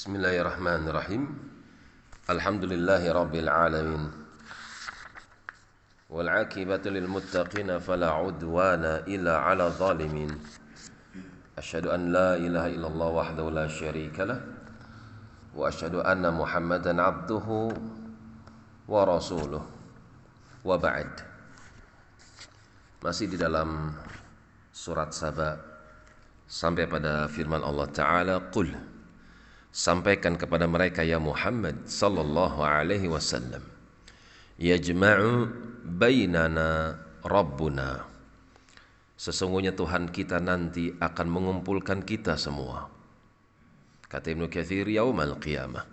بسم الله الرحمن الرحيم الحمد لله رب العالمين والعاقبة للمتقين فلا عدوان إلا على الظالمين أشهد أن لا إله إلا الله وحده لا شريك له وأشهد أن محمدا عبده ورسوله وبعد masih di dalam surat Saba. Sampai pada firman Allah Ta'ala Qul Sampaikan kepada mereka ya Muhammad sallallahu alaihi wasallam Yajma'u bainana Rabbuna. Sesungguhnya Tuhan kita nanti akan mengumpulkan kita semua. Kata Ibnu Katsir yaumal qiyamah.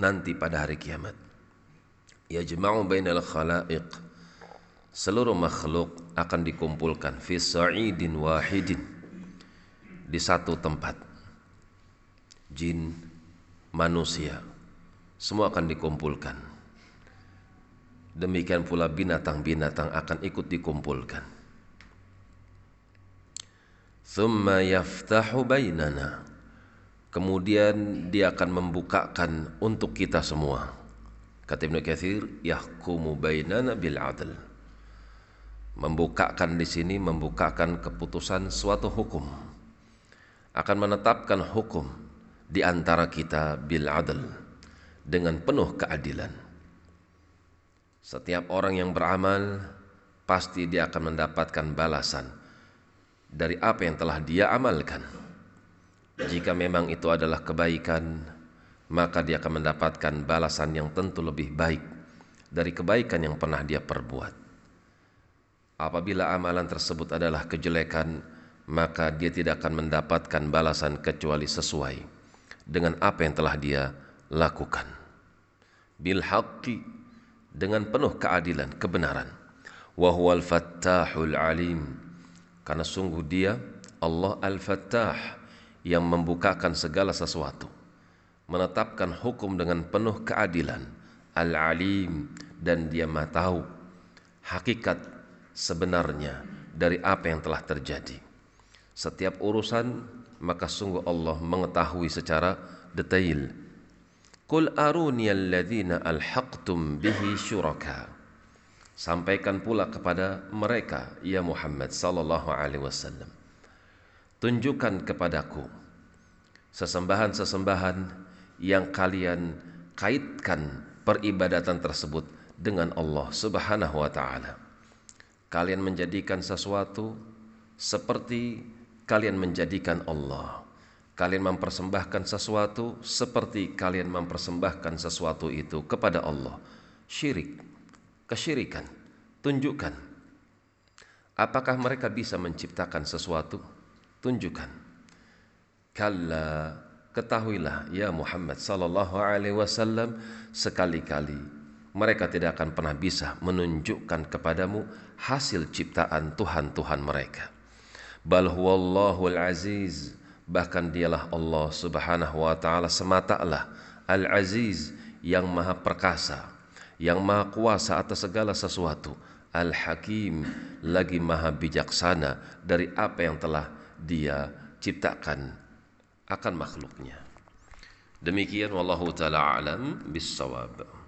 Nanti pada hari kiamat. Yajma'u bainal khalaiq. Seluruh makhluk akan dikumpulkan fi sa'idin wahidin di satu tempat jin, manusia, semua akan dikumpulkan. Demikian pula binatang-binatang akan ikut dikumpulkan. Thumma yaftahu bainana. Kemudian dia akan membukakan untuk kita semua. Kata Ibnu Katsir, yahkumu bainana bil adl. Membukakan di sini membukakan keputusan suatu hukum. Akan menetapkan hukum di antara kita bil adl dengan penuh keadilan. Setiap orang yang beramal pasti dia akan mendapatkan balasan dari apa yang telah dia amalkan. Jika memang itu adalah kebaikan, maka dia akan mendapatkan balasan yang tentu lebih baik dari kebaikan yang pernah dia perbuat. Apabila amalan tersebut adalah kejelekan, maka dia tidak akan mendapatkan balasan kecuali sesuai dengan apa yang telah dia lakukan. Bil haqqi dengan penuh keadilan, kebenaran. Wa huwal fattahul alim. Karena sungguh dia Allah Al-Fattah yang membukakan segala sesuatu. Menetapkan hukum dengan penuh keadilan. Al-Alim dan dia maha tahu hakikat sebenarnya dari apa yang telah terjadi. Setiap urusan maka sungguh Allah mengetahui secara detail. Qul aruni alladhina alhaqtum bihi syuraka. Sampaikan pula kepada mereka ya Muhammad sallallahu alaihi wasallam. Tunjukkan kepadaku sesembahan-sesembahan yang kalian kaitkan peribadatan tersebut dengan Allah Subhanahu wa taala. Kalian menjadikan sesuatu seperti kalian menjadikan Allah. Kalian mempersembahkan sesuatu seperti kalian mempersembahkan sesuatu itu kepada Allah. Syirik, kesyirikan. Tunjukkan. Apakah mereka bisa menciptakan sesuatu? Tunjukkan. Kalla ketahuilah ya Muhammad sallallahu alaihi wasallam sekali-kali mereka tidak akan pernah bisa menunjukkan kepadamu hasil ciptaan Tuhan-Tuhan mereka bal huwallahul aziz. Bahkan dialah Allah Subhanahu wa taala sematalah al aziz yang maha perkasa yang maha kuasa atas segala sesuatu. Al hakim lagi maha bijaksana dari apa yang telah dia ciptakan akan makhluknya. Demikian wallahu taala alam bisawab